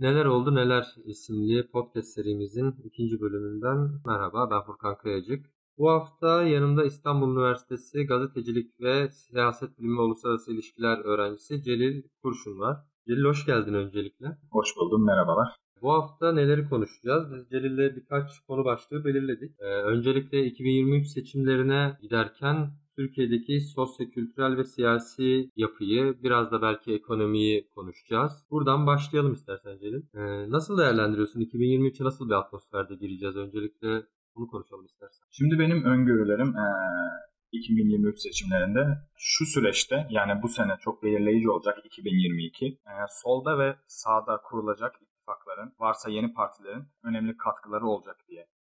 Neler Oldu Neler isimli podcast serimizin ikinci bölümünden merhaba ben Furkan Kayacık. Bu hafta yanımda İstanbul Üniversitesi Gazetecilik ve Siyaset Bilimi Uluslararası İlişkiler öğrencisi Celil Kurşun var. Celil hoş geldin öncelikle. Hoş buldum, merhabalar. Bu hafta neleri konuşacağız? Biz Celil'le birkaç konu başlığı belirledik. Ee, öncelikle 2023 seçimlerine giderken Türkiye'deki sosyo-kültürel ve siyasi yapıyı, biraz da belki ekonomiyi konuşacağız. Buradan başlayalım istersen Celil. Ee, nasıl değerlendiriyorsun? 2023'e nasıl bir atmosferde gireceğiz? Öncelikle bunu konuşalım istersen. Şimdi benim öngörülerim ee, 2023 seçimlerinde şu süreçte yani bu sene çok belirleyici olacak 2022. E, solda ve sağda kurulacak ittifakların varsa yeni partilerin önemli katkıları olacak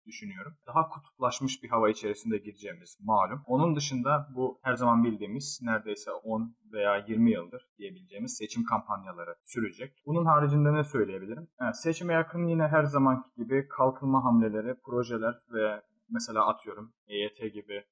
düşünüyorum. Daha kutuplaşmış bir hava içerisinde gireceğimiz malum. Onun dışında bu her zaman bildiğimiz neredeyse 10 veya 20 yıldır diyebileceğimiz seçim kampanyaları sürecek. Bunun haricinde ne söyleyebilirim? Yani seçime yakın yine her zamanki gibi kalkınma hamleleri, projeler ve mesela atıyorum EYT gibi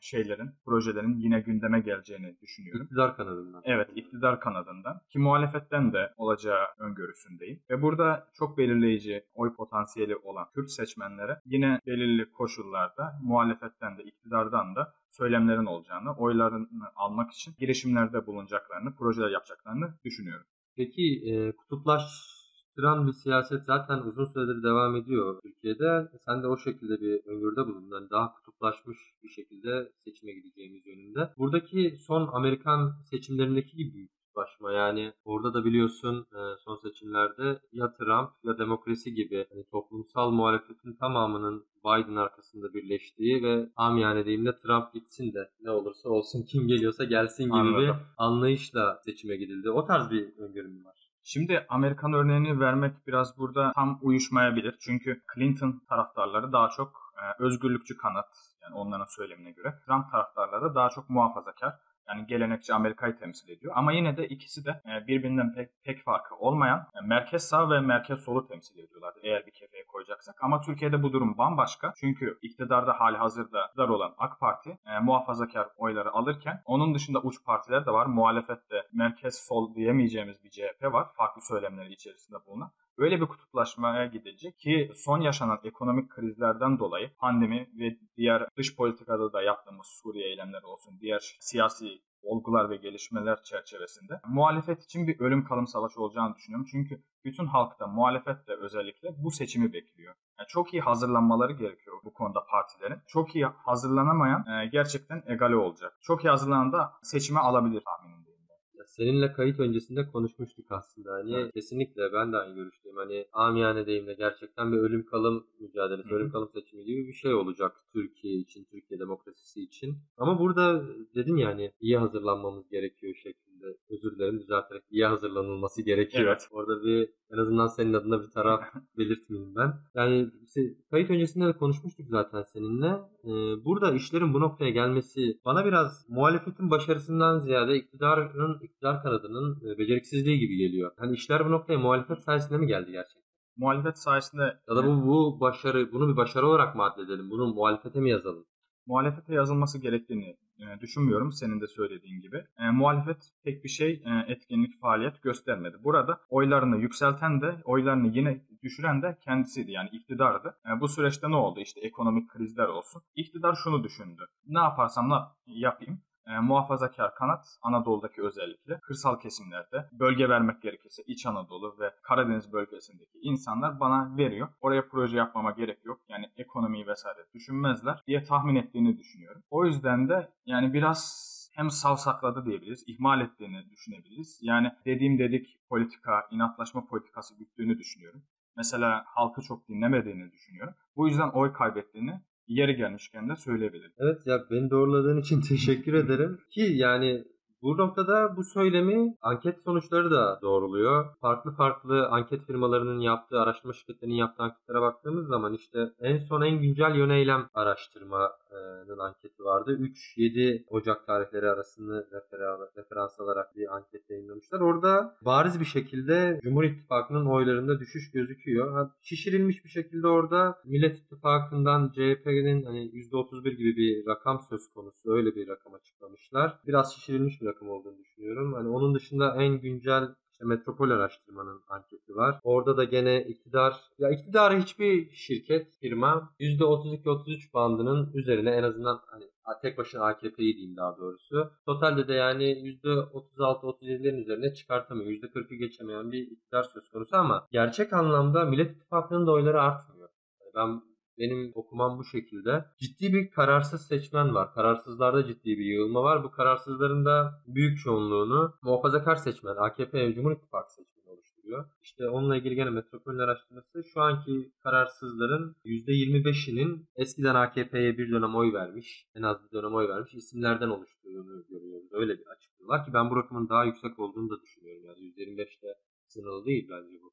şeylerin, projelerin yine gündeme geleceğini düşünüyorum. İktidar kanadından. Evet, iktidar kanadından. Ki muhalefetten de olacağı öngörüsündeyim. Ve burada çok belirleyici oy potansiyeli olan Kürt seçmenlere yine belirli koşullarda muhalefetten de iktidardan da söylemlerin olacağını, oylarını almak için girişimlerde bulunacaklarını, projeler yapacaklarını düşünüyorum. Peki e, kutuplar Tıran bir siyaset zaten uzun süredir devam ediyor Türkiye'de. Sen de o şekilde bir öngörüde bulundun. Yani daha kutuplaşmış bir şekilde seçime gideceğimiz yönünde. Buradaki son Amerikan seçimlerindeki gibi bir kutuplaşma. Yani orada da biliyorsun e, son seçimlerde ya Trump ya demokrasi gibi hani toplumsal muhalefetin tamamının Biden arkasında birleştiği ve amiyane deyimle Trump gitsin de ne olursa olsun kim geliyorsa gelsin gibi Anladım. bir anlayışla seçime gidildi. O tarz bir öngörüm var. Şimdi Amerikan örneğini vermek biraz burada tam uyuşmayabilir. Çünkü Clinton taraftarları daha çok e, özgürlükçü kanat yani onların söylemine göre. Trump taraftarları daha çok muhafazakar yani gelenekçi Amerika'yı temsil ediyor. Ama yine de ikisi de e, birbirinden pek, pek farkı olmayan e, merkez sağ ve merkez solu temsil ediyorlar eğer bir kefeye koyacaksak. Ama Türkiye'de bu durum bambaşka. Çünkü iktidarda hali hazırda iktidar olan AK Parti e, muhafazakar oyları alırken onun dışında uç partiler de var. Muhalefette merkez sol diyemeyeceğimiz bir CHP var. Farklı söylemleri içerisinde bulunan. Öyle bir kutuplaşmaya gidecek ki son yaşanan ekonomik krizlerden dolayı pandemi ve diğer dış politikada da yaptığımız Suriye eylemleri olsun, diğer siyasi olgular ve gelişmeler çerçevesinde muhalefet için bir ölüm kalım savaşı olacağını düşünüyorum. Çünkü bütün halkta muhalefet de özellikle bu seçimi bekliyor. Yani çok iyi hazırlanmaları gerekiyor bu konuda partilerin. Çok iyi hazırlanamayan e, gerçekten egale olacak. Çok iyi hazırlanan da seçime alabilir tahminimde seninle kayıt öncesinde konuşmuştuk aslında. Hani evet. kesinlikle ben de aynı görüşteyim. Hani amiyane deyimle gerçekten bir ölüm kalım mücadelesi, Hı-hı. ölüm kalım seçimi gibi bir şey olacak Türkiye için, Türkiye demokrasisi için. Ama burada dedin yani iyi hazırlanmamız gerekiyor şeklinde. Özür dilerim düzelterek iyi hazırlanılması gerekiyor. Evet. Orada bir en azından senin adına bir taraf belirtmeyeyim ben. Yani kayıt öncesinde de konuşmuştuk zaten seninle. Ee, burada işlerin bu noktaya gelmesi bana biraz muhalefetin başarısından ziyade iktidarın iktidar kanadının e, beceriksizliği gibi geliyor. Hani işler bu noktaya muhalefet sayesinde mi geldi gerçekten? Muhalefet sayesinde... Ya da bu, bu başarı, bunu bir başarı olarak mı addedelim? Bunu muhalefete mi yazalım? muhalefete yazılması gerektiğini e, düşünmüyorum senin de söylediğin gibi. E, muhalefet pek bir şey e, etkinlik faaliyet göstermedi. Burada oylarını yükselten de oylarını yine düşüren de kendisiydi yani iktidardı. E, bu süreçte ne oldu? İşte ekonomik krizler olsun. İktidar şunu düşündü. Ne yaparsam da yapayım e, muhafazakar kanat Anadolu'daki özellikle kırsal kesimlerde bölge vermek gerekirse İç Anadolu ve Karadeniz bölgesindeki insanlar bana veriyor. Oraya proje yapmama gerek yok. Yani ekonomiyi vesaire düşünmezler diye tahmin ettiğini düşünüyorum. O yüzden de yani biraz hem savsakladı diyebiliriz, ihmal ettiğini düşünebiliriz. Yani dediğim dedik politika, inatlaşma politikası güttüğünü düşünüyorum. Mesela halkı çok dinlemediğini düşünüyorum. Bu yüzden oy kaybettiğini yeri gelmişken de söyleyebilirim. Evet ya beni doğruladığın için teşekkür ederim. Ki yani bu noktada bu söylemi anket sonuçları da doğruluyor. Farklı farklı anket firmalarının yaptığı, araştırma şirketlerinin yaptığı anketlere baktığımız zaman işte en son en güncel yöneylem araştırmanın anketi vardı. 3-7 Ocak tarihleri arasını referans alarak bir anket yayınlamışlar. Orada bariz bir şekilde Cumhur İttifakı'nın oylarında düşüş gözüküyor. Şişirilmiş bir şekilde orada Millet İttifakı'ndan CHP'nin hani %31 gibi bir rakam söz konusu. Öyle bir rakam açıklamışlar. Biraz şişirilmiş bir takım olduğunu düşünüyorum. Hani onun dışında en güncel işte Metropol Araştırma'nın anketi var. Orada da gene iktidar, ya iktidarı hiçbir şirket, firma %32-33 bandının üzerine en azından hani tek başına AKP'yi diyeyim daha doğrusu. Totalde de yani %36-37'lerin üzerine çıkartamıyor. %40'ı geçemeyen bir iktidar söz konusu ama gerçek anlamda Millet İttifakı'nın da oyları artmıyor. Yani ben benim okumam bu şekilde. Ciddi bir kararsız seçmen var. Kararsızlarda ciddi bir yığılma var. Bu kararsızların da büyük çoğunluğunu muhafazakar seçmen, AKP ve Cumhur İttifakı seçmeni oluşturuyor. İşte onunla ilgili gene Metropol'ün araştırması şu anki kararsızların %25'inin eskiden AKP'ye bir dönem oy vermiş, en az bir dönem oy vermiş isimlerden oluşturduğunu görüyoruz. Öyle bir açıklıyorlar ki ben bu rakamın daha yüksek olduğunu da düşünüyorum. Yani %25'te sınırlı değil bence bu.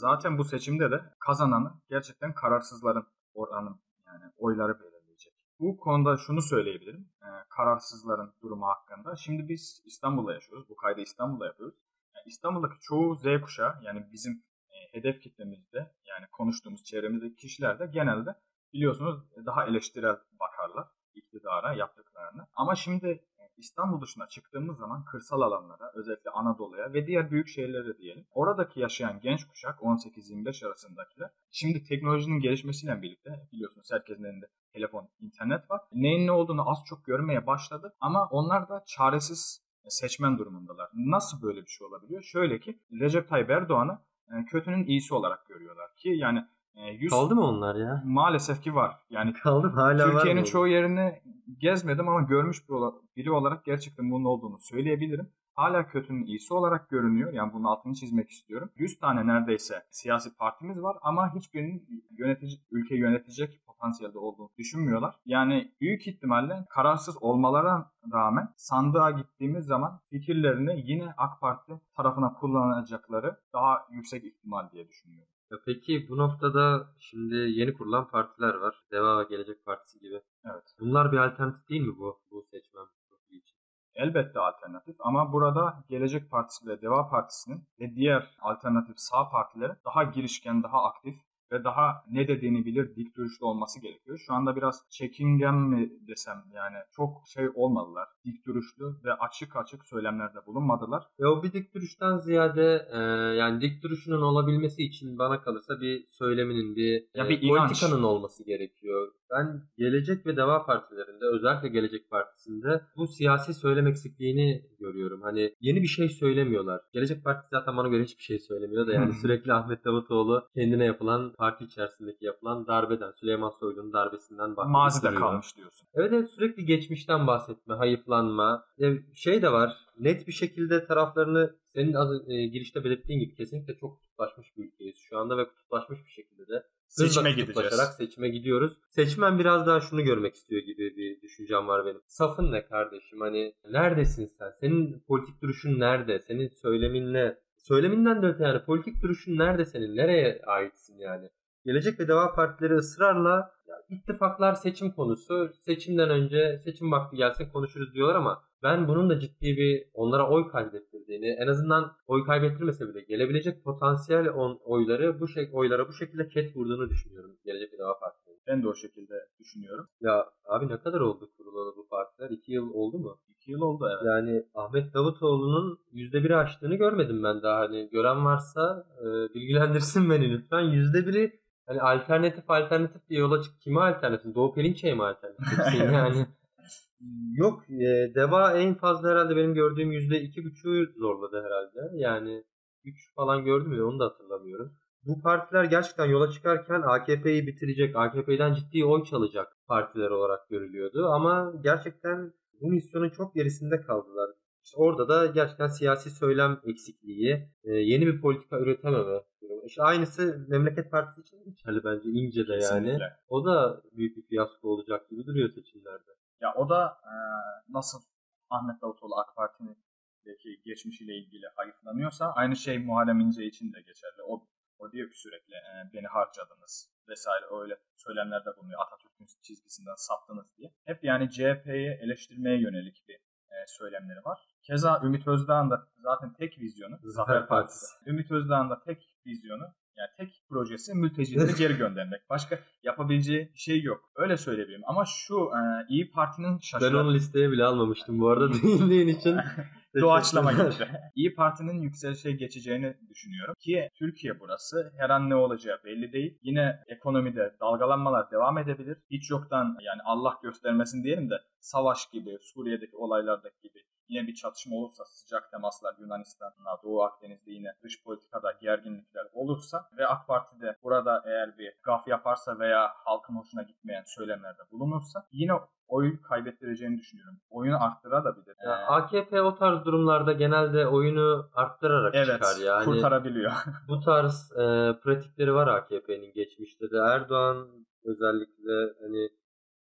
Zaten bu seçimde de kazananı gerçekten kararsızların oranın yani oyları belirleyecek. Bu konuda şunu söyleyebilirim. E, kararsızların durumu hakkında. Şimdi biz İstanbul'da yaşıyoruz. Bu kaydı İstanbul'da yapıyoruz. Yani İstanbul'daki çoğu Z kuşağı yani bizim e, hedef kitlemizde yani konuştuğumuz çevremizdeki kişiler de genelde biliyorsunuz daha eleştirel bakarlar iktidara yaptıklarını. Ama şimdi İstanbul dışına çıktığımız zaman kırsal alanlara, özellikle Anadolu'ya ve diğer büyük şehirlere diyelim. Oradaki yaşayan genç kuşak 18-25 arasındakiler şimdi teknolojinin gelişmesiyle birlikte biliyorsunuz herkesin elinde telefon, internet var. Neyin ne olduğunu az çok görmeye başladı ama onlar da çaresiz seçmen durumundalar. Nasıl böyle bir şey olabiliyor? Şöyle ki Recep Tayyip Erdoğan'ı e, kötünün iyisi olarak görüyorlar ki yani 100 Kaldı mı onlar ya? Maalesef ki var. Yani kaldı hala Türkiye'nin çoğu yerini gezmedim ama görmüş biri olarak gerçekten bunun olduğunu söyleyebilirim. Hala kötünün iyisi olarak görünüyor. Yani bunun altını çizmek istiyorum. 100 tane neredeyse siyasi partimiz var ama hiçbirinin yönetici, ülkeyi yönetecek potansiyelde olduğunu düşünmüyorlar. Yani büyük ihtimalle kararsız olmalarına rağmen sandığa gittiğimiz zaman fikirlerini yine AK Parti tarafına kullanacakları daha yüksek ihtimal diye düşünüyorum. Ya peki bu noktada şimdi yeni kurulan partiler var. Deva ve Gelecek Partisi gibi. Evet. Bunlar bir alternatif değil mi bu bu seçmen profili için? Elbette alternatif ama burada Gelecek Partisi ve Deva Partisi'nin ve diğer alternatif sağ partilerin daha girişken, daha aktif ve daha ne dediğini bilir dik duruşlu olması gerekiyor. Şu anda biraz çekingen mi desem yani çok şey olmadılar. Dik duruşlu ve açık açık söylemlerde bulunmadılar. Ve o bir dik duruştan ziyade e, yani dik duruşunun olabilmesi için bana kalırsa bir söyleminin bir, ya e, bir politikanın olması gerekiyor. Ben Gelecek ve Deva Partilerinde özellikle Gelecek Partisi'nde bu siyasi söylem eksikliğini görüyorum. Hani yeni bir şey söylemiyorlar. Gelecek Partisi zaten bana göre hiçbir şey söylemiyor da yani sürekli Ahmet Davutoğlu kendine yapılan parti içerisindeki yapılan darbeden, Süleyman Soylu'nun darbesinden bahsediyor. Mazide kalmış diyorsun. Evet evet sürekli geçmişten bahsetme, hayıflanma. Şey de var net bir şekilde taraflarını senin az e, girişte belirttiğin gibi kesinlikle çok kutuplaşmış bir ülkeyiz şu anda ve kutuplaşmış bir şekilde de seçime gideceğiz. seçime gidiyoruz. Seçmen biraz daha şunu görmek istiyor gibi bir düşüncem var benim. Safın ne kardeşim? Hani neredesin sen? Senin politik duruşun nerede? Senin söylemin ne? Söyleminden de öte yani politik duruşun nerede senin? Nereye aitsin yani? Gelecek ve Deva Partileri ısrarla ya, ittifaklar seçim konusu. Seçimden önce seçim vakti gelsin konuşuruz diyorlar ama ben bunun da ciddi bir onlara oy kaybettirdiğini, en azından oy kaybettirmese bile gelebilecek potansiyel on, oyları bu şey oylara bu şekilde ket vurduğunu düşünüyorum Gelecek bir Deva Partisi'nin. Ben de o şekilde düşünüyorum. Ya abi ne kadar oldu kurulalı bu partiler? İki yıl oldu mu? İki yıl oldu evet. Yani Ahmet Davutoğlu'nun yüzde biri aştığını görmedim ben daha. Hani gören varsa e, bilgilendirsin beni lütfen. Yüzde biri hani alternatif alternatif diye yola çık. Kime alternatif? Doğu Perinçek'e mi alternatif? yani Yok e, Deva en fazla herhalde benim gördüğüm yüzde iki buçuğu zorladı herhalde. Yani 3 falan gördüm ya onu da hatırlamıyorum. Bu partiler gerçekten yola çıkarken AKP'yi bitirecek, AKP'den ciddi oy çalacak partiler olarak görülüyordu. Ama gerçekten bu misyonun çok gerisinde kaldılar. İşte orada da gerçekten siyasi söylem eksikliği, e, yeni bir politika üretememe durumu. İşte aynısı Memleket Partisi için geçerli bence ince de yani. Kesinlikle. O da büyük bir fiyasko olacak gibi duruyor seçimlerde. Ya o da e, nasıl Ahmet Davutoğlu AK Parti'deki geçmişiyle ilgili hayıflanıyorsa aynı şey Muharrem İnce için de geçerli. O, o diyor ki sürekli e, beni harcadınız vesaire öyle söylemlerde bulunuyor. Atatürk'ün çizgisinden saptınız diye. Hep yani CHP'yi eleştirmeye yönelik bir e, söylemleri var. Keza Ümit Özdağ'ın da zaten tek vizyonu Zafer Partisi. Ümit Özdağ'ın da tek vizyonu Yani tek projesi mültecileri geri göndermek. Başka yapabileceği bir şey yok. Öyle söyleyebilirim. Ama şu e, İyi Parti'nin şaşıran... Ben onu listeye bile almamıştım bu arada değindiğin için. Doğaçlama gibi. İyi Parti'nin yükselişe geçeceğini düşünüyorum. Ki Türkiye burası. Her an ne olacağı belli değil. Yine ekonomide dalgalanmalar devam edebilir. Hiç yoktan yani Allah göstermesin diyelim de savaş gibi, Suriye'deki olaylardaki gibi yine bir çatışma olursa sıcak temaslar Yunanistan'la Doğu Akdeniz'de yine dış politikada gerginlikler olursa ve AK Parti de burada eğer bir gaf yaparsa veya halkın hoşuna gitmeyen söylemlerde bulunursa yine oy kaybettireceğini düşünüyorum. Oyunu arttırabilir. Ya, ee, AKP o tarz durumlarda genelde oyunu arttırarak evet, çıkar yani. kurtarabiliyor. bu tarz e, pratikleri var AKP'nin geçmişte de. Erdoğan özellikle hani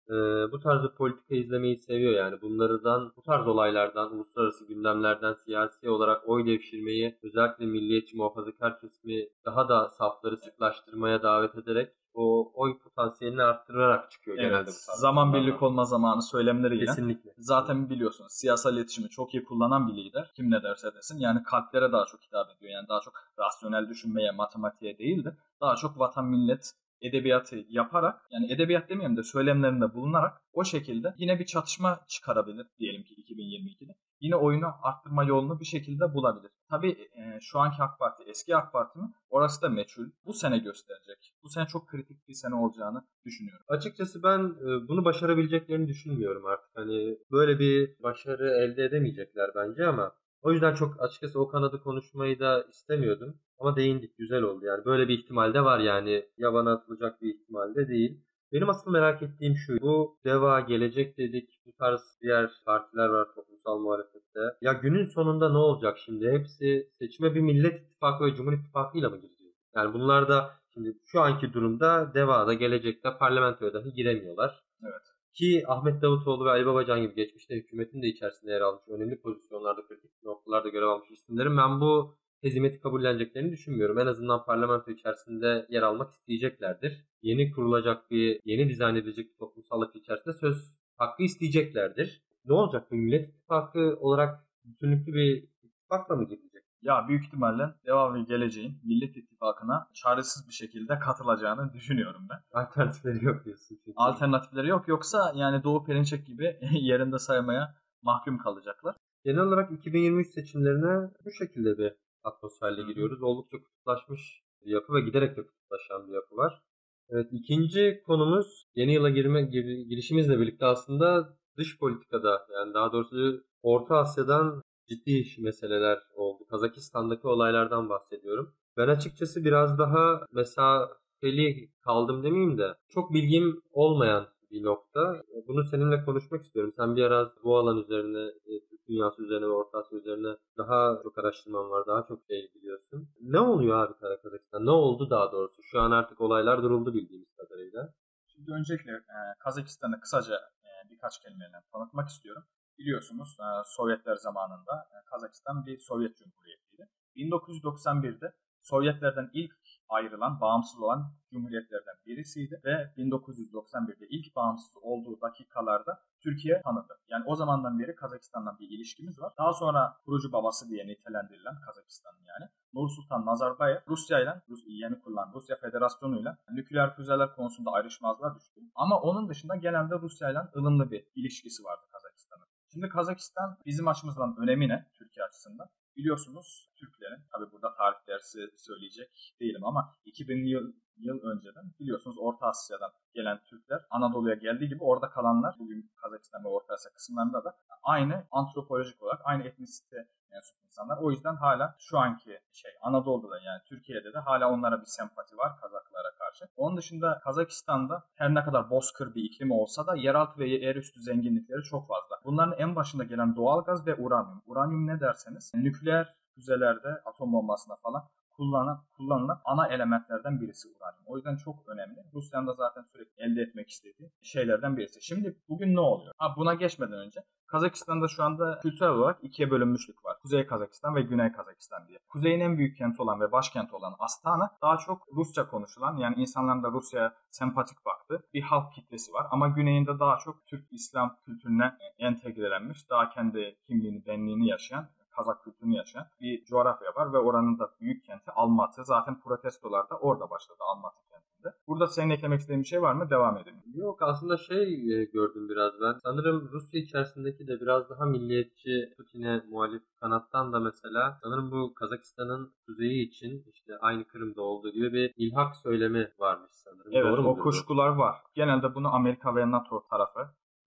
e, bu tarz bir politika izlemeyi seviyor yani. Bunlardan, bu tarz olaylardan, uluslararası gündemlerden siyasi olarak oy devşirmeyi özellikle milliyetçi muhafazakar kesimi daha da safları sıklaştırmaya davet ederek o oy potansiyelini arttırarak çıkıyor evet, genelde. Bu zaman birlik olma zamanı söylemleriyle. Kesinlikle. Zaten biliyorsunuz siyasal iletişimi çok iyi kullanan bir lider. Kim ne derse desin. Yani kalplere daha çok hitap ediyor. Yani daha çok rasyonel düşünmeye, matematiğe değil de daha çok vatan millet edebiyatı yaparak yani edebiyat demeyeyim de söylemlerinde bulunarak o şekilde yine bir çatışma çıkarabilir diyelim ki 2022'de. Yine oyunu arttırma yolunu bir şekilde bulabilir. Tabii e, şu anki AK Parti eski AK Parti? Orası da meçhul. Bu sene gösterecek. Bu sene çok kritik bir sene olacağını düşünüyorum. Açıkçası ben e, bunu başarabileceklerini düşünmüyorum artık. Hani böyle bir başarı elde edemeyecekler bence ama o yüzden çok açıkçası o kanadı konuşmayı da istemiyordum. Ama değindik güzel oldu yani. Böyle bir ihtimal de var yani. Yabana atılacak bir ihtimal de değil. Benim asıl merak ettiğim şu. Bu DEVA, Gelecek dedik. Bu tarz diğer partiler var toplumsal muhalefette. Ya günün sonunda ne olacak şimdi? Hepsi seçime bir Millet İttifakı ve Cumhur İttifakı ile mi gireceğiz? Yani bunlar da şimdi şu anki durumda DEVA'da, Gelecek'te parlamentoya dahi giremiyorlar. Evet. Ki Ahmet Davutoğlu ve Ali Babacan gibi geçmişte hükümetin de içerisinde yer almış önemli pozisyonlarda, kritik noktalarda görev almış isimlerin ben bu hezimeti kabulleneceklerini düşünmüyorum. En azından parlamento içerisinde yer almak isteyeceklerdir. Yeni kurulacak bir, yeni dizayn edilecek bir toplumsallık içerisinde söz hakkı isteyeceklerdir. Ne olacak? Bir Millet İttifakı olarak bütünlüklü bir ittifakla mı gidecek? Ya büyük ihtimalle devam ve geleceğin Millet İttifakı'na çaresiz bir şekilde katılacağını düşünüyorum ben. Alternatifleri yok diyorsun. Çünkü. Alternatifleri yok. Yoksa yani Doğu Perinçek gibi yerinde saymaya mahkum kalacaklar. Genel olarak 2023 seçimlerine bu şekilde bir atmosferle giriyoruz. Oldukça kutuplaşmış bir yapı ve giderek de kutuplaşan bir yapı var. Evet ikinci konumuz yeni yıla girme gir, girişimizle birlikte aslında dış politikada yani daha doğrusu Orta Asya'dan ciddi meseleler oldu. Kazakistan'daki olaylardan bahsediyorum. Ben açıkçası biraz daha mesafeli kaldım demeyeyim de çok bilgim olmayan bir nokta. Bunu seninle konuşmak istiyorum. Sen bir ara bu alan üzerine, e, Türk dünyası üzerine ve Orta Asya üzerine daha çok araştırman var, daha çok şey biliyorsun. Ne oluyor abi Kazakistan? Ne oldu daha doğrusu? Şu an artık olaylar duruldu bildiğimiz kadarıyla. Şimdi öncelikle e, Kazakistan'ı kısaca e, birkaç kelimeyle tanıtmak istiyorum. Biliyorsunuz e, Sovyetler zamanında e, Kazakistan bir Sovyet Cumhuriyeti'ydi. 1991'de Sovyetlerden ilk ayrılan, bağımsız olan cumhuriyetlerden birisiydi ve 1991'de ilk bağımsız olduğu dakikalarda Türkiye tanıdı. Yani o zamandan beri Kazakistan'la bir ilişkimiz var. Daha sonra kurucu babası diye nitelendirilen Kazakistan'ın yani Nursultan Nazarbayev Rusya ile Rus, yeni kurulan Rusya Federasyonu ile nükleer füzeler konusunda ayrışmazlığa düştü. Ama onun dışında genelde Rusya ile ılımlı bir ilişkisi vardı Kazakistan'ın. Şimdi Kazakistan bizim açımızdan önemi ne Türkiye açısından? Biliyorsunuz Türklerin, tabi burada tarih dersi söyleyecek değilim ama 2000 yıl, yıl önceden biliyorsunuz Orta Asya'dan gelen Türkler Anadolu'ya geldiği gibi orada kalanlar bugün Kazakistan ve Orta Asya kısımlarında da aynı antropolojik olarak aynı etnisite mensup insanlar. O yüzden hala şu anki şey Anadolu'da da yani Türkiye'de de hala onlara bir sempati var Kazaklara karşı. Onun dışında Kazakistan'da her ne kadar bozkır bir iklim olsa da yeraltı ve yerüstü zenginlikleri çok fazla. Bunların en başında gelen doğalgaz ve uranyum. Uranyum ne derseniz nükleer füzelerde atom bombasına falan kullanılan, kullanılan ana elementlerden birisi uranyum. O yüzden çok önemli. Rusya'nın da zaten sürekli elde etmek istediği şeylerden birisi. Şimdi bugün ne oluyor? Ha, buna geçmeden önce Kazakistan'da şu anda kültürel olarak ikiye bölünmüşlük var. Kuzey Kazakistan ve Güney Kazakistan diye. Kuzeyin en büyük kenti olan ve başkenti olan Astana daha çok Rusça konuşulan yani insanların da Rusya'ya sempatik baktığı bir halk kitlesi var. Ama güneyinde daha çok Türk İslam kültürüne entegrelenmiş, daha kendi kimliğini, benliğini yaşayan Kazak kültürünü yaşayan bir coğrafya var ve oranın da büyük kenti Almatı. Zaten protestolar da orada başladı Almatı kentinde. Burada senin eklemek istediğin bir şey var mı? Devam edelim. Yok aslında şey e, gördüm biraz ben. Sanırım Rusya içerisindeki de biraz daha milliyetçi Putin'e muhalif kanattan da mesela sanırım bu Kazakistan'ın kuzeyi için işte aynı Kırım'da olduğu gibi bir ilhak söylemi varmış sanırım. Evet Doğru o bu? kuşkular var. Genelde bunu Amerika ve NATO tarafı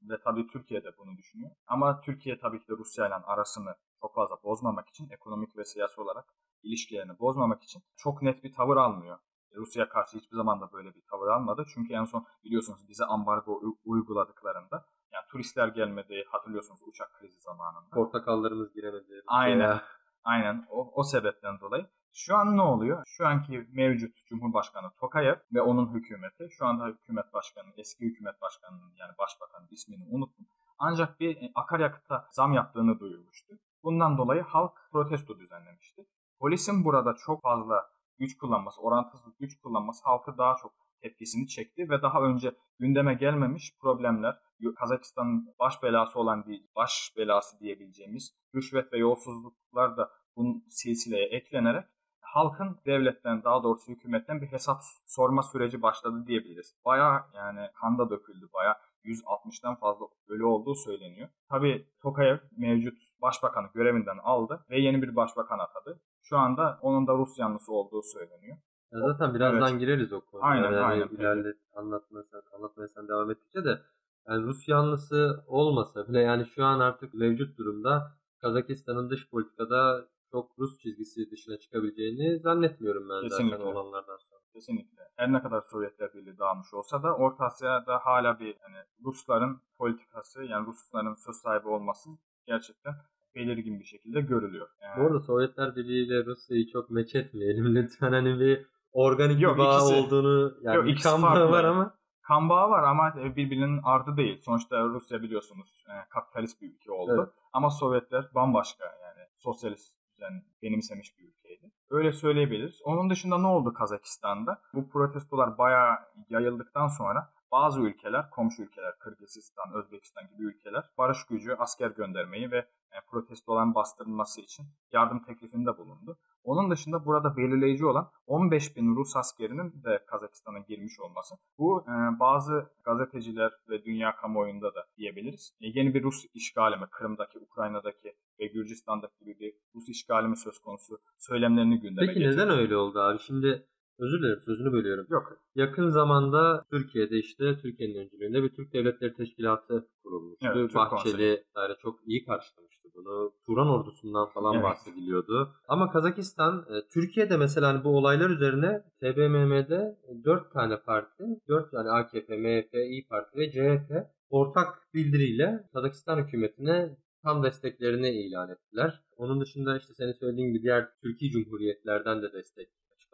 ve tabii Türkiye de bunu düşünüyor. Ama Türkiye tabii ki de Rusya ile arasını çok fazla bozmamak için, ekonomik ve siyasi olarak ilişkilerini bozmamak için çok net bir tavır almıyor. Rusya karşı hiçbir zaman da böyle bir tavır almadı. Çünkü en son biliyorsunuz bize ambargo uyguladıklarında yani turistler gelmedi hatırlıyorsunuz uçak krizi zamanında. Portakallarımız giremedi. Rusya'ya. Aynen. Aynen o, o sebepten dolayı. Şu an ne oluyor? Şu anki mevcut Cumhurbaşkanı Tokayev ve onun hükümeti, şu anda hükümet başkanı, eski hükümet başkanının yani başbakanın ismini unuttum. Ancak bir e, akaryakıta zam yaptığını duyurmuştu. Bundan dolayı halk protesto düzenlemişti. Polisin burada çok fazla güç kullanması, orantısız güç kullanması halkı daha çok tepkisini çekti ve daha önce gündeme gelmemiş problemler, Kazakistan'ın baş belası olan bir baş belası diyebileceğimiz rüşvet ve yolsuzluklar da bunun silsileye eklenerek halkın devletten daha doğrusu hükümetten bir hesap sorma süreci başladı diyebiliriz. Baya yani kanda döküldü baya 160'tan fazla ölü olduğu söyleniyor. Tabi Tokayev mevcut başbakanı görevinden aldı ve yeni bir başbakan atadı. Şu anda onun da Rus yanlısı olduğu söyleniyor. Ya zaten birazdan Evet. gireriz o konuya. Aynen, yani aynen. ilerle anlatmaya sen, anlatmaya sen devam ettikçe de yani Rus yanlısı olmasa bile yani şu an artık mevcut durumda Kazakistan'ın dış politikada çok Rus çizgisi dışına çıkabileceğini zannetmiyorum ben Kesinlikle. zaten olanlardan sonra. Kesinlikle. Her ne kadar Sovyetler Birliği dağılmış olsa da Orta Asya'da hala bir hani Rusların politikası yani Rusların söz sahibi olması gerçekten belirgin bir şekilde görülüyor. Yani, Bu arada Sovyetler Birliği ile Rusya'yı çok meç etmeyelim lütfen hani bir organik Yok, bir bağ ikisi- olduğunu yani Yok, bir kan bağı var ama kan bağı var ama birbirinin ardı değil. Sonuçta Rusya biliyorsunuz e, kapitalist bir ülke oldu. Evet. Ama Sovyetler bambaşka yani sosyalist düzen benimsemiş bir ülkeydi. Öyle söyleyebiliriz. Onun dışında ne oldu Kazakistan'da? Bu protestolar bayağı yayıldıktan sonra bazı ülkeler, komşu ülkeler, Kırgızistan, Özbekistan gibi ülkeler barış gücü, asker göndermeyi ve e, protestoların bastırılması için yardım teklifinde bulundu. Onun dışında burada belirleyici olan 15 bin Rus askerinin de Kazakistan'a girmiş olması. Bu e, bazı gazeteciler ve dünya kamuoyunda da diyebiliriz. E, yeni bir Rus işgali mi, Kırım'daki, Ukrayna'daki ve Gürcistan'daki gibi bir Rus işgali mi söz konusu söylemlerini gündeme peki getirdi. neden öyle oldu abi? Şimdi özür dilerim sözünü bölüyorum. Yok. Yakın zamanda Türkiye'de işte Türkiye'nin öncülüğünde bir Türk Devletleri Teşkilatı kurulmuştu. Evet, Türk Bahçeli yani çok iyi karşılamıştı bunu. Turan ordusundan falan Evet. bahsediliyordu. Ama Kazakistan, e, Türkiye'de mesela hani bu olaylar üzerine TBMM'de 4 tane parti, 4 yani AKP, MHP, İyi Parti ve CHP ortak bildiriyle Kazakistan hükümetine tam desteklerini ilan ettiler. Onun dışında işte senin söylediğin gibi diğer Türkiye Cumhuriyetlerden de destek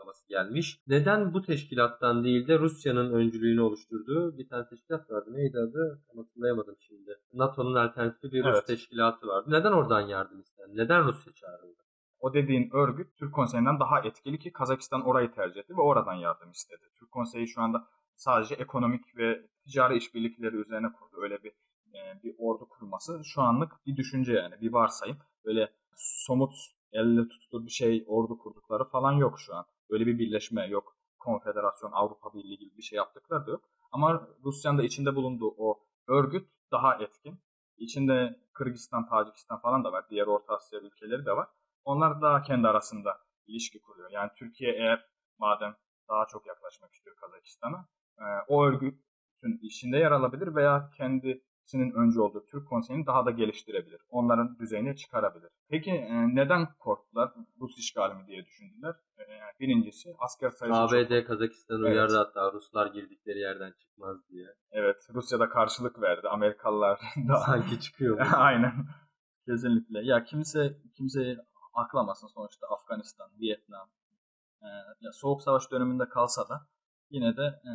açıklaması gelmiş. Neden bu teşkilattan değil de Rusya'nın öncülüğünü oluşturduğu bir tane teşkilat vardı. Neydi adı? Hatırlayamadım şimdi. NATO'nun alternatifi bir Rus Evet. teşkilatı vardı. Neden oradan yardım istendi? Neden Rusya çağrıldı? O dediğin örgüt Türk Konseyi'nden daha etkili ki Kazakistan orayı tercih etti ve oradan yardım istedi. Türk Konseyi şu anda sadece ekonomik ve ticari işbirlikleri üzerine kurdu. Öyle bir e, bir ordu kurması şu anlık bir düşünce yani bir varsayım. Böyle somut elle tutulur bir şey ordu kurdukları falan yok şu an. Böyle bir birleşme yok. Konfederasyon, Avrupa Birliği gibi bir şey yaptıkları da yok. Ama Rusya'nın da içinde bulunduğu o örgüt daha etkin. İçinde Kırgızistan, Tacikistan falan da var. Diğer Orta Asya ülkeleri de var. Onlar daha kendi arasında ilişki kuruyor. Yani Türkiye eğer madem daha çok yaklaşmak istiyor Kazakistan'a e, o örgütün içinde yer alabilir veya kendisinin önce olduğu Türk Konseyi'ni daha da geliştirebilir. Onların düzeyine çıkarabilir. Peki e, neden korktular? Rus işgali mi diye düşündüler. E, birincisi asker sayısı çok. ABD Kazakistan'ı Evet. uyardı hatta Ruslar girdikleri yerden çıkmaz diye. Evet Rusya'da karşılık verdi. Amerikalılar da Sanki çıkıyor. Aynen. Kesinlikle. Ya kimse kimseyi aklamasın sonuçta Afganistan, Vietnam. Ee, ya soğuk savaş döneminde kalsa da yine de e,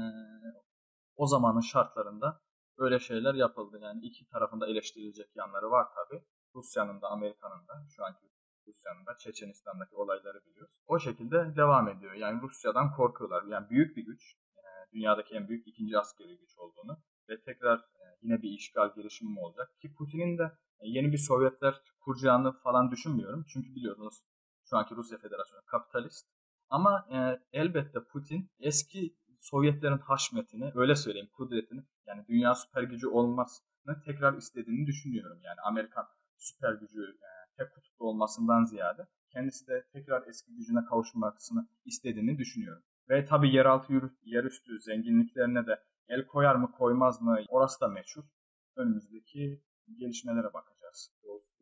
o zamanın şartlarında böyle şeyler yapıldı. Yani iki tarafında eleştirilecek yanları var tabi. Rusya'nın da Amerika'nın da şu anki Rusya'nın da Çeçenistan'daki olayları biliyoruz. O şekilde devam ediyor. Yani Rusya'dan korkuyorlar. Yani büyük bir güç. e, dünyadaki en büyük ikinci askeri güç olduğunu ve tekrar e, yine bir işgal girişimi mi olacak? Ki Putin'in de yeni bir Sovyetler kuracağını falan düşünmüyorum. Çünkü biliyorsunuz şu anki Rusya Federasyonu kapitalist. Ama e, elbette Putin eski Sovyetlerin haşmetini, öyle söyleyeyim kudretini, yani dünya süper gücü olmasını tekrar istediğini düşünüyorum. Yani Amerikan süper gücü e, tek kutuplu olmasından ziyade kendisi de tekrar eski gücüne kavuşmasını istediğini düşünüyorum. Ve tabi yeraltı yerüstü zenginliklerine de el koyar mı koymaz mı orası da meçhul. Önümüzdeki gelişmelere bakacağız.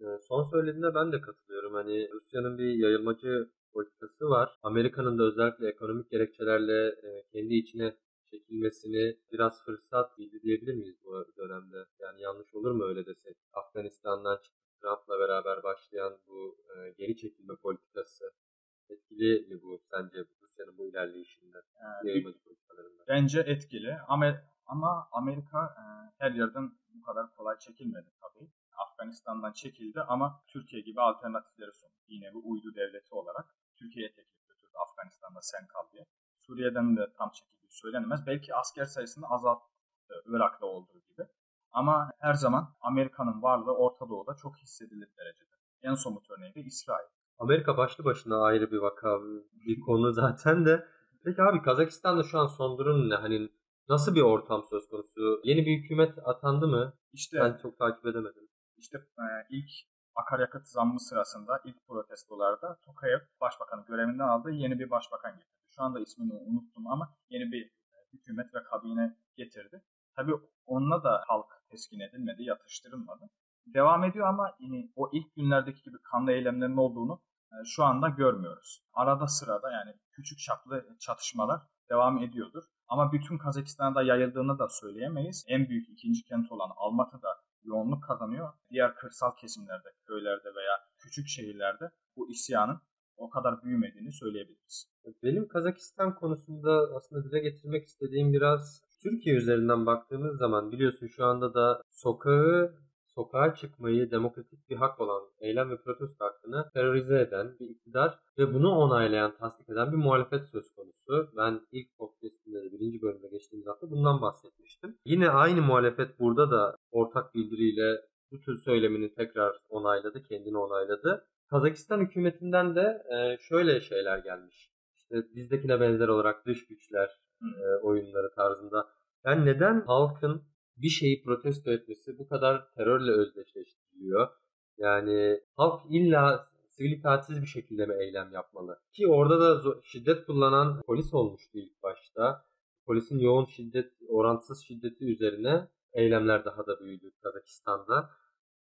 E, son söylediğine ben de katılıyorum. Hani Rusya'nın bir yayılmacı politikası var. Amerika'nın da özellikle ekonomik gerekçelerle e, kendi içine çekilmesini biraz fırsat bildi diyebilir miyiz bu dönemde? Yani yanlış olur mu öyle desek? Afganistan'dan çıktı Trump'la beraber başlayan bu e, geri çekilme politikası etkili mi bu sence Rusya'nın bu ilerleyişinde, yayılmacı politikalarında? Bence etkili Amer ama Amerika e, her yerden bu kadar kolay çekilmedi tabii. Afganistan'dan çekildi ama Türkiye gibi alternatifleri sundu. Yine bir uydu devleti olarak Türkiye'ye teklif götürdü Afganistan'da sen kal diye. Suriye'den de tam çekildiği söylenemez. Belki asker sayısını azalttı Irak'ta olduğu gibi. Ama her zaman Amerika'nın varlığı Orta Doğu'da çok hissedilir derecede. En somut örneği de İsrail. Amerika başlı başına ayrı bir vaka, bir konu zaten de. Peki abi Kazakistan'da şu an son durum ne? Hani nasıl bir ortam söz konusu? Yeni bir hükümet atandı mı? İşte ben çok takip edemedim. İşte e, ilk akaryakıt zammı sırasında ilk protestolarda Tokayev başbakanı görevinden aldı yeni bir başbakan getirdi. Şu anda ismini unuttum ama yeni bir hükümet ve kabine getirdi. Tabii onunla da halk teskin edilmedi, yatıştırılmadı. Devam ediyor ama o ilk günlerdeki gibi kanlı eylemlerin olduğunu e, şu anda görmüyoruz. Arada sırada yani küçük çaplı çatışmalar devam ediyordur. Ama bütün Kazakistan'da yayıldığını da söyleyemeyiz. En büyük ikinci kent olan Almatı'da yoğunluk kazanıyor. Diğer kırsal kesimlerde, köylerde veya küçük şehirlerde bu isyanın o kadar büyümediğini söyleyebiliriz. Benim Kazakistan konusunda aslında dile getirmek istediğim biraz Türkiye üzerinden baktığımız zaman biliyorsun şu anda da sokağı sokağa çıkmayı demokratik bir hak olan eylem ve protesto hakkını terörize eden bir iktidar ve bunu onaylayan, tasdik eden bir muhalefet söz konusu. Ben ilk podcastimde de birinci bölümde geçtiğimiz hafta bundan bahsetmiştim. Yine aynı muhalefet burada da ortak bildiriyle bu tür söylemini tekrar onayladı, kendini onayladı. Kazakistan hükümetinden de e, şöyle şeyler gelmiş. İşte bizdekine benzer olarak dış güçler e, oyunları tarzında. Yani neden halkın bir şeyi protesto etmesi bu kadar terörle özdeşleştiriliyor? Yani halk illa sivil itaatsiz bir şekilde mi eylem yapmalı? Ki orada da şiddet kullanan polis olmuştu ilk başta. Polisin yoğun şiddet, orantısız şiddeti üzerine eylemler daha da büyüdü Kazakistan'da.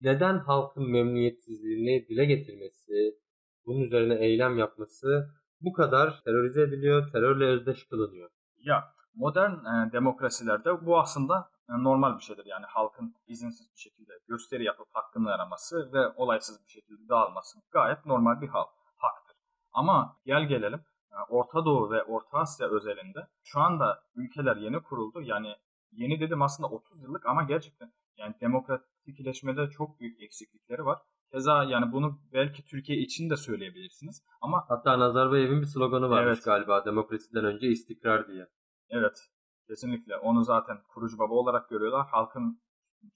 Neden halkın memnuniyetsizliğini dile getirmesi, bunun üzerine eylem yapması bu kadar terörize ediliyor, terörle özdeş kılınıyor? Ya modern e, demokrasilerde bu aslında e, normal bir şeydir. Yani halkın izinsiz bir şekilde gösteri yapıp hakkını araması ve olaysız bir şekilde dağılması gayet normal bir hal, haktır. Ama gel gelelim e, Orta Doğu ve Orta Asya özelinde şu anda ülkeler yeni kuruldu. Yani yeni dedim aslında 30 yıllık ama gerçekten yani demokratikleşmede çok büyük eksiklikleri var. Keza yani bunu belki Türkiye için de söyleyebilirsiniz. Ama hatta Nazarbayev'in bir sloganı varmış evet. galiba demokrasiden önce istikrar diye. Evet. Kesinlikle. Onu zaten kurucu baba olarak görüyorlar. Halkın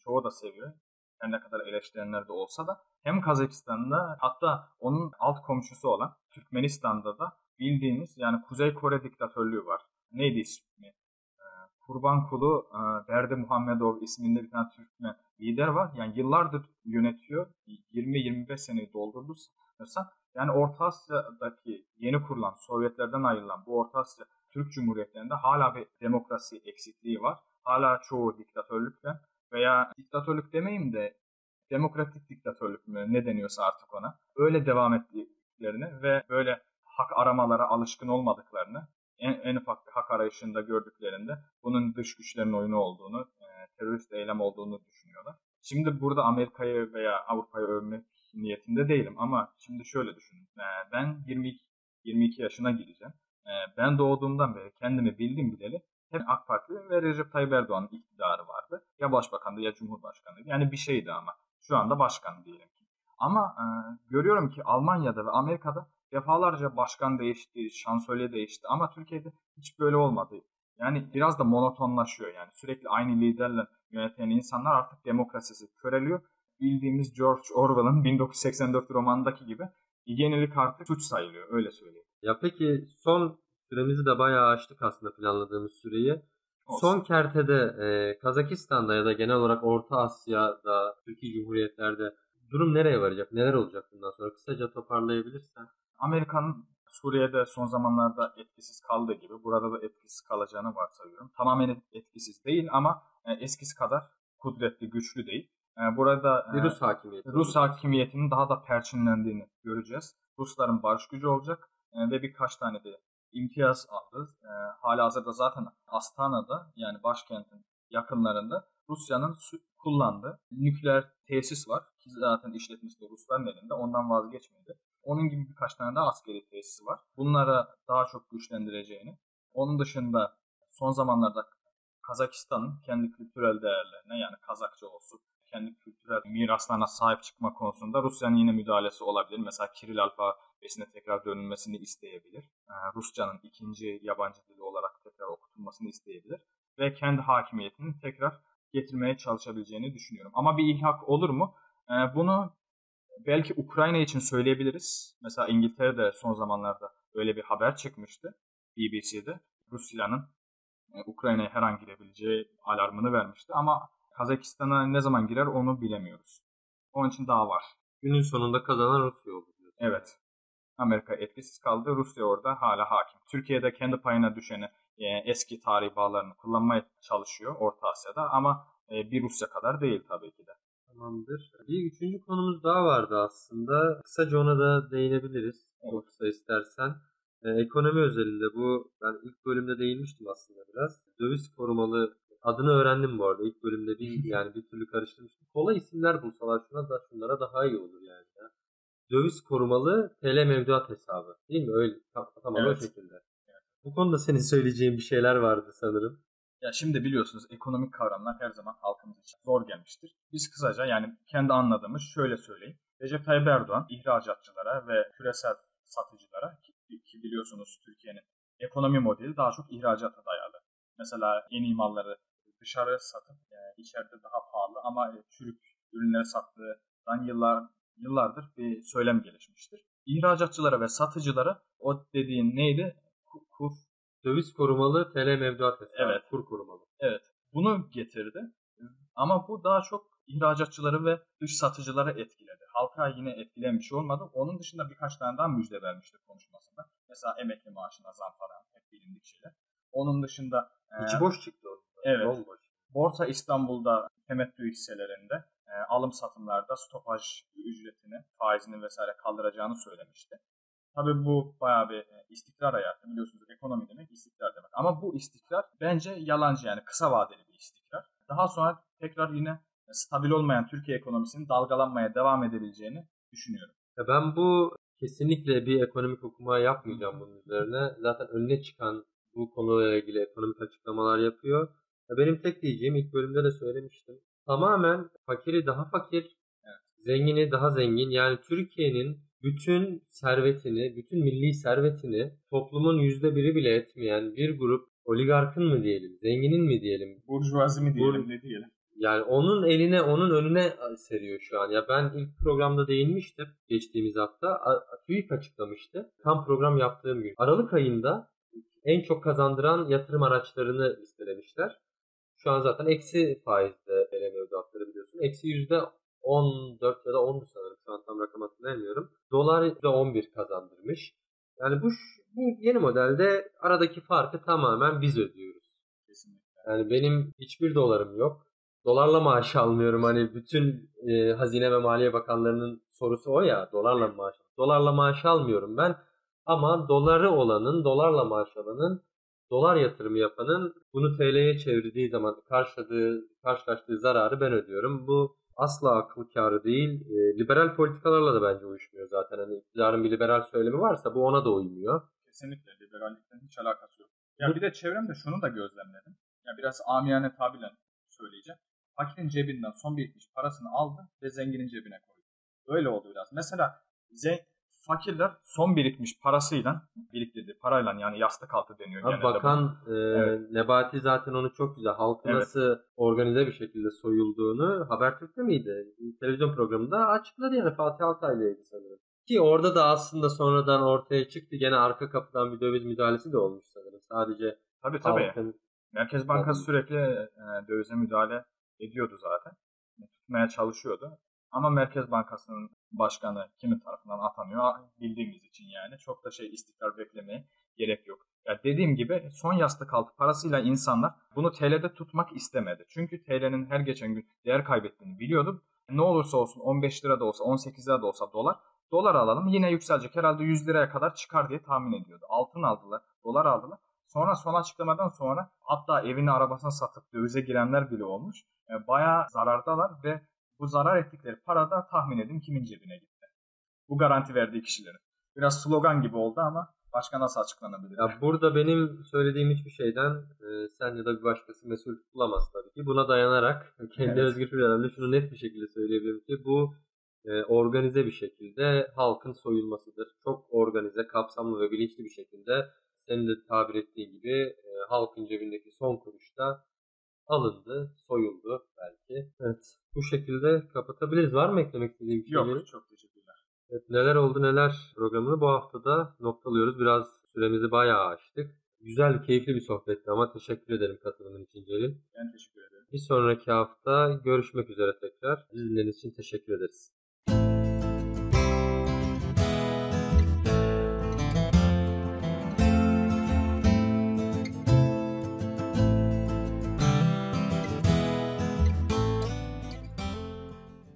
çoğu da seviyor. Her ne kadar eleştirenler de olsa da. Hem Kazakistan'da hatta onun alt komşusu olan Türkmenistan'da da bildiğimiz yani Kuzey Kore diktatörlüğü var. Neydi ismi? Ee, Kurban Kulu e, Berdi Muhammedov isminde bir tane Türkmen lider var. Yani yıllardır yönetiyor. 20-25 seneyi doldurdu sanırsam. Yani Orta Asya'daki yeni kurulan, Sovyetlerden ayrılan bu Orta Asya Türk Cumhuriyetlerinde hala bir demokrasi eksikliği var. Hala çoğu diktatörlükle veya diktatörlük demeyeyim de demokratik diktatörlük mü ne deniyorsa artık ona öyle devam ettiklerini ve böyle hak aramalara alışkın olmadıklarını en, en ufak bir hak arayışında gördüklerinde bunun dış güçlerin oyunu olduğunu, e, terörist eylem olduğunu düşünüyorlar. Şimdi burada Amerika'yı veya Avrupa'yı övmek niyetinde değilim ama şimdi şöyle düşünün. E, ben 22, 22 yaşına gireceğim. Ee, ben doğduğumdan beri kendimi bildim bileli hep AK Parti ve Recep Tayyip Erdoğan'ın iktidarı vardı. Ya başbakandı ya cumhurbaşkanıydı. Yani bir şeydi ama. Şu anda başkan diyelim ki. Ama e, görüyorum ki Almanya'da ve Amerika'da defalarca başkan değişti, şansölye değişti ama Türkiye'de hiç böyle olmadı. Yani biraz da monotonlaşıyor yani. Sürekli aynı liderle yöneten insanlar artık demokrasisi köreliyor. Bildiğimiz George Orwell'ın 1984 romanındaki gibi yenilik artık suç sayılıyor öyle söyleyeyim. Ya peki son süremizi de bayağı açtık aslında planladığımız süreyi. Olsun. Son kertede e, Kazakistan'da ya da genel olarak Orta Asya'da, Türkiye Cumhuriyetler'de durum nereye varacak? Neler olacak bundan sonra? Kısaca toparlayabilirsen. Amerika'nın Suriye'de son zamanlarda etkisiz kaldığı gibi burada da etkisiz kalacağını varsayıyorum. Tamamen etkisiz değil ama e, eskisi kadar kudretli, güçlü değil. E, burada Bir e, Rus hakimiyeti. Rus hakimiyetinin daha da perçinlendiğini göreceğiz. Rusların barış gücü olacak ve birkaç tane de imtiyaz aldı. E, hala hazırda zaten Astana'da yani başkentin yakınlarında Rusya'nın kullandığı nükleer tesis var. Ki zaten işletmesi de Rusların elinde. Ondan vazgeçmedi. Onun gibi birkaç tane daha askeri tesisi var. Bunlara daha çok güçlendireceğini. Onun dışında son zamanlarda Kazakistan'ın kendi kültürel değerlerine yani Kazakça olsun, kendi kültürel miraslarına sahip çıkma konusunda Rusya'nın yine müdahalesi olabilir. Mesela Kiril alfabesine tekrar dönülmesini isteyebilir. Ee, Rusçanın ikinci yabancı dili olarak tekrar okutulmasını isteyebilir. Ve kendi hakimiyetini tekrar getirmeye çalışabileceğini düşünüyorum. Ama bir ilhak olur mu? Ee, bunu belki Ukrayna için söyleyebiliriz. Mesela İngiltere'de son zamanlarda öyle bir haber çıkmıştı BBC'de. Rusya'nın e, Ukrayna'ya her an girebileceği alarmını vermişti. Ama Kazakistan'a ne zaman girer onu bilemiyoruz. Onun için daha var. Günün sonunda kazanan Rusya oldu diyorsun. Evet. Amerika etkisiz kaldı. Rusya orada hala hakim. Türkiye'de kendi payına düşeni e, eski tarihi bağlarını kullanmaya çalışıyor Orta Asya'da ama e, bir Rusya kadar değil tabii ki de. Tamamdır. Bir üçüncü konumuz daha vardı aslında. Kısaca ona da değinebiliriz. Çok kısa istersen. Ee, ekonomi özelinde bu ben ilk bölümde değinmiştim aslında biraz. Döviz korumalı adını öğrendim bu arada. İlk bölümde değil yani bir türlü karıştırmıştım. Kolay isimler bulsalar şuna da şunlara daha iyi olur yani. Ya. Döviz korumalı TL mevduat hesabı. Değil mi? Öyle tam, tamam Evet. o şekilde. Bu konuda senin söyleyeceğin bir şeyler vardı sanırım. Ya şimdi biliyorsunuz ekonomik kavramlar her zaman halkımız için zor gelmiştir. Biz kısaca yani kendi anladığımız şöyle söyleyeyim. Recep Tayyip Erdoğan ihracatçılara ve küresel satıcılara ki, ki biliyorsunuz Türkiye'nin ekonomi modeli daha çok ihracata dayalı. Mesela yeni malları dışarı satıp e, içeride daha pahalı ama e, çürük ürünleri sattığından yıllar yıllardır bir söylem gelişmiştir. İhracatçılara ve satıcılara o dediğin neydi? Ku- Kur, Döviz korumalı TL mevduat hesabı. Evet. Kur korumalı. Evet. Bunu getirdi. Ama bu daha çok ihracatçıları ve dış satıcıları etkiledi. Halka yine etkileyen bir şey olmadı. Onun dışında birkaç tane daha müjde vermişti konuşmasında. Mesela emekli maaşına zam falan hep bilindik şeyler. Onun dışında e, İçi boş çıktı. Evet. Bomboş. Borsa İstanbul'da temettü hisselerinde e, alım satımlarda stopaj ücretini, faizini vesaire kaldıracağını söylemişti. Tabii bu bayağı bir e, istikrar hayatı. Biliyorsunuz ekonomi demek istikrar demek. Ama bu istikrar bence yalancı yani kısa vadeli bir istikrar. Daha sonra tekrar yine stabil olmayan Türkiye ekonomisinin dalgalanmaya devam edebileceğini düşünüyorum. Ya ben bu kesinlikle bir ekonomik okuma yapmayacağım bunun üzerine. Zaten önüne çıkan bu konuyla ilgili ekonomik açıklamalar yapıyor. Benim tek diyeceğim ilk bölümde de söylemiştim. Tamamen fakiri daha fakir, zengini daha zengin. Yani Türkiye'nin bütün servetini, bütün milli servetini toplumun yüzde biri bile etmeyen bir grup oligarkın mı diyelim, zenginin mi diyelim, Burjuvazi mi diyelim, ne diyelim. yani onun eline, onun önüne seriyor şu an. Ya ben ilk programda değinmiştim geçtiğimiz hafta. TÜİK açıklamıştı. Tam program yaptığım gün. Aralık ayında en çok kazandıran yatırım araçlarını listelemişler. Şu an zaten eksi faizde TL mevduatları biliyorsun. Eksi yüzde 14 ya da 10 sanırım. Şu an tam rakam hatırlayamıyorum. Dolar yüzde 11 kazandırmış. Yani bu, bu yeni modelde aradaki farkı tamamen biz ödüyoruz. Kesinlikle. Yani benim hiçbir dolarım yok. Dolarla maaş almıyorum. Hani bütün e, Hazine ve Maliye Bakanlarının sorusu o ya. Dolarla maaş. Dolarla maaş almıyorum ben. Ama doları olanın, dolarla maaş alanın, dolar yatırımı yapanın bunu TL'ye çevirdiği zaman karşıladığı, karşılaştığı zararı ben ödüyorum. Bu asla akıl kârı değil. E, liberal politikalarla da bence uyuşmuyor zaten. Hani iktidarın bir liberal söylemi varsa bu ona da uymuyor. Kesinlikle liberallikten hiç alakası yok. Ya bir de çevremde şunu da gözlemledim. Ya biraz amiyane tabirle söyleyeceğim. Fakirin cebinden son birikmiş parasını aldı ve zenginin cebine koydu. Öyle oldu biraz. Mesela ze- fakirler son birikmiş parasıyla biriktirdiği parayla yani yastık altı deniyor Abi genelde. bakan e, Evet. Nebati zaten onu çok güzel. Halkın Evet. nasıl organize bir şekilde soyulduğunu Habertürk'te miydi? Televizyon programında açıkladı yani Fatih Altaylı'ydı sanırım. Ki orada da aslında sonradan ortaya çıktı. Gene arka kapıdan bir döviz müdahalesi de olmuş sanırım. Sadece Tabii tabii. halkın Merkez Bankası Tabii. sürekli e, dövize müdahale ediyordu zaten. Tutmaya çalışıyordu. Ama Merkez Bankası'nın başkanı kimin tarafından atanıyor bildiğimiz için yani çok da şey istikrar beklemeye gerek yok. Ya dediğim gibi son yastık altı parasıyla insanlar bunu TL'de tutmak istemedi. Çünkü TL'nin her geçen gün değer kaybettiğini biliyordu. Ne olursa olsun 15 lira da olsa 18 lira da olsa dolar dolar alalım yine yükselecek herhalde 100 liraya kadar çıkar diye tahmin ediyordu. Altın aldılar, dolar aldılar. Sonra son açıklamadan sonra hatta evini arabasını satıp dövize girenler bile olmuş. E, bayağı zarardalar ve bu zarar ettikleri para da tahmin edin kimin cebine gitti. Bu garanti verdiği kişilerin. Biraz slogan gibi oldu ama başka nasıl açıklanabilir? Ya burada benim söylediğim hiçbir şeyden e, sen ya da bir başkası mesul tutulamaz tabii ki. Buna dayanarak kendi Evet. özgür irademle şunu net bir şekilde söyleyebilirim ki bu e, organize bir şekilde halkın soyulmasıdır. Çok organize, kapsamlı ve bilinçli bir şekilde senin de tabir ettiğin gibi e, halkın cebindeki son kuruşta alındı, soyuldu belki. Evet. Bu şekilde kapatabiliriz. Var mı eklemek istediğin bir şeyleri? Yok çok teşekkürler. Evet, neler oldu neler programını bu haftada noktalıyoruz. Biraz süremizi bayağı aştık. Güzel, keyifli bir sohbetti ama teşekkür ederim katılımın için Celil. Ben teşekkür ederim. Bir sonraki hafta görüşmek üzere tekrar. Bizi dinlediğiniz için teşekkür ederiz.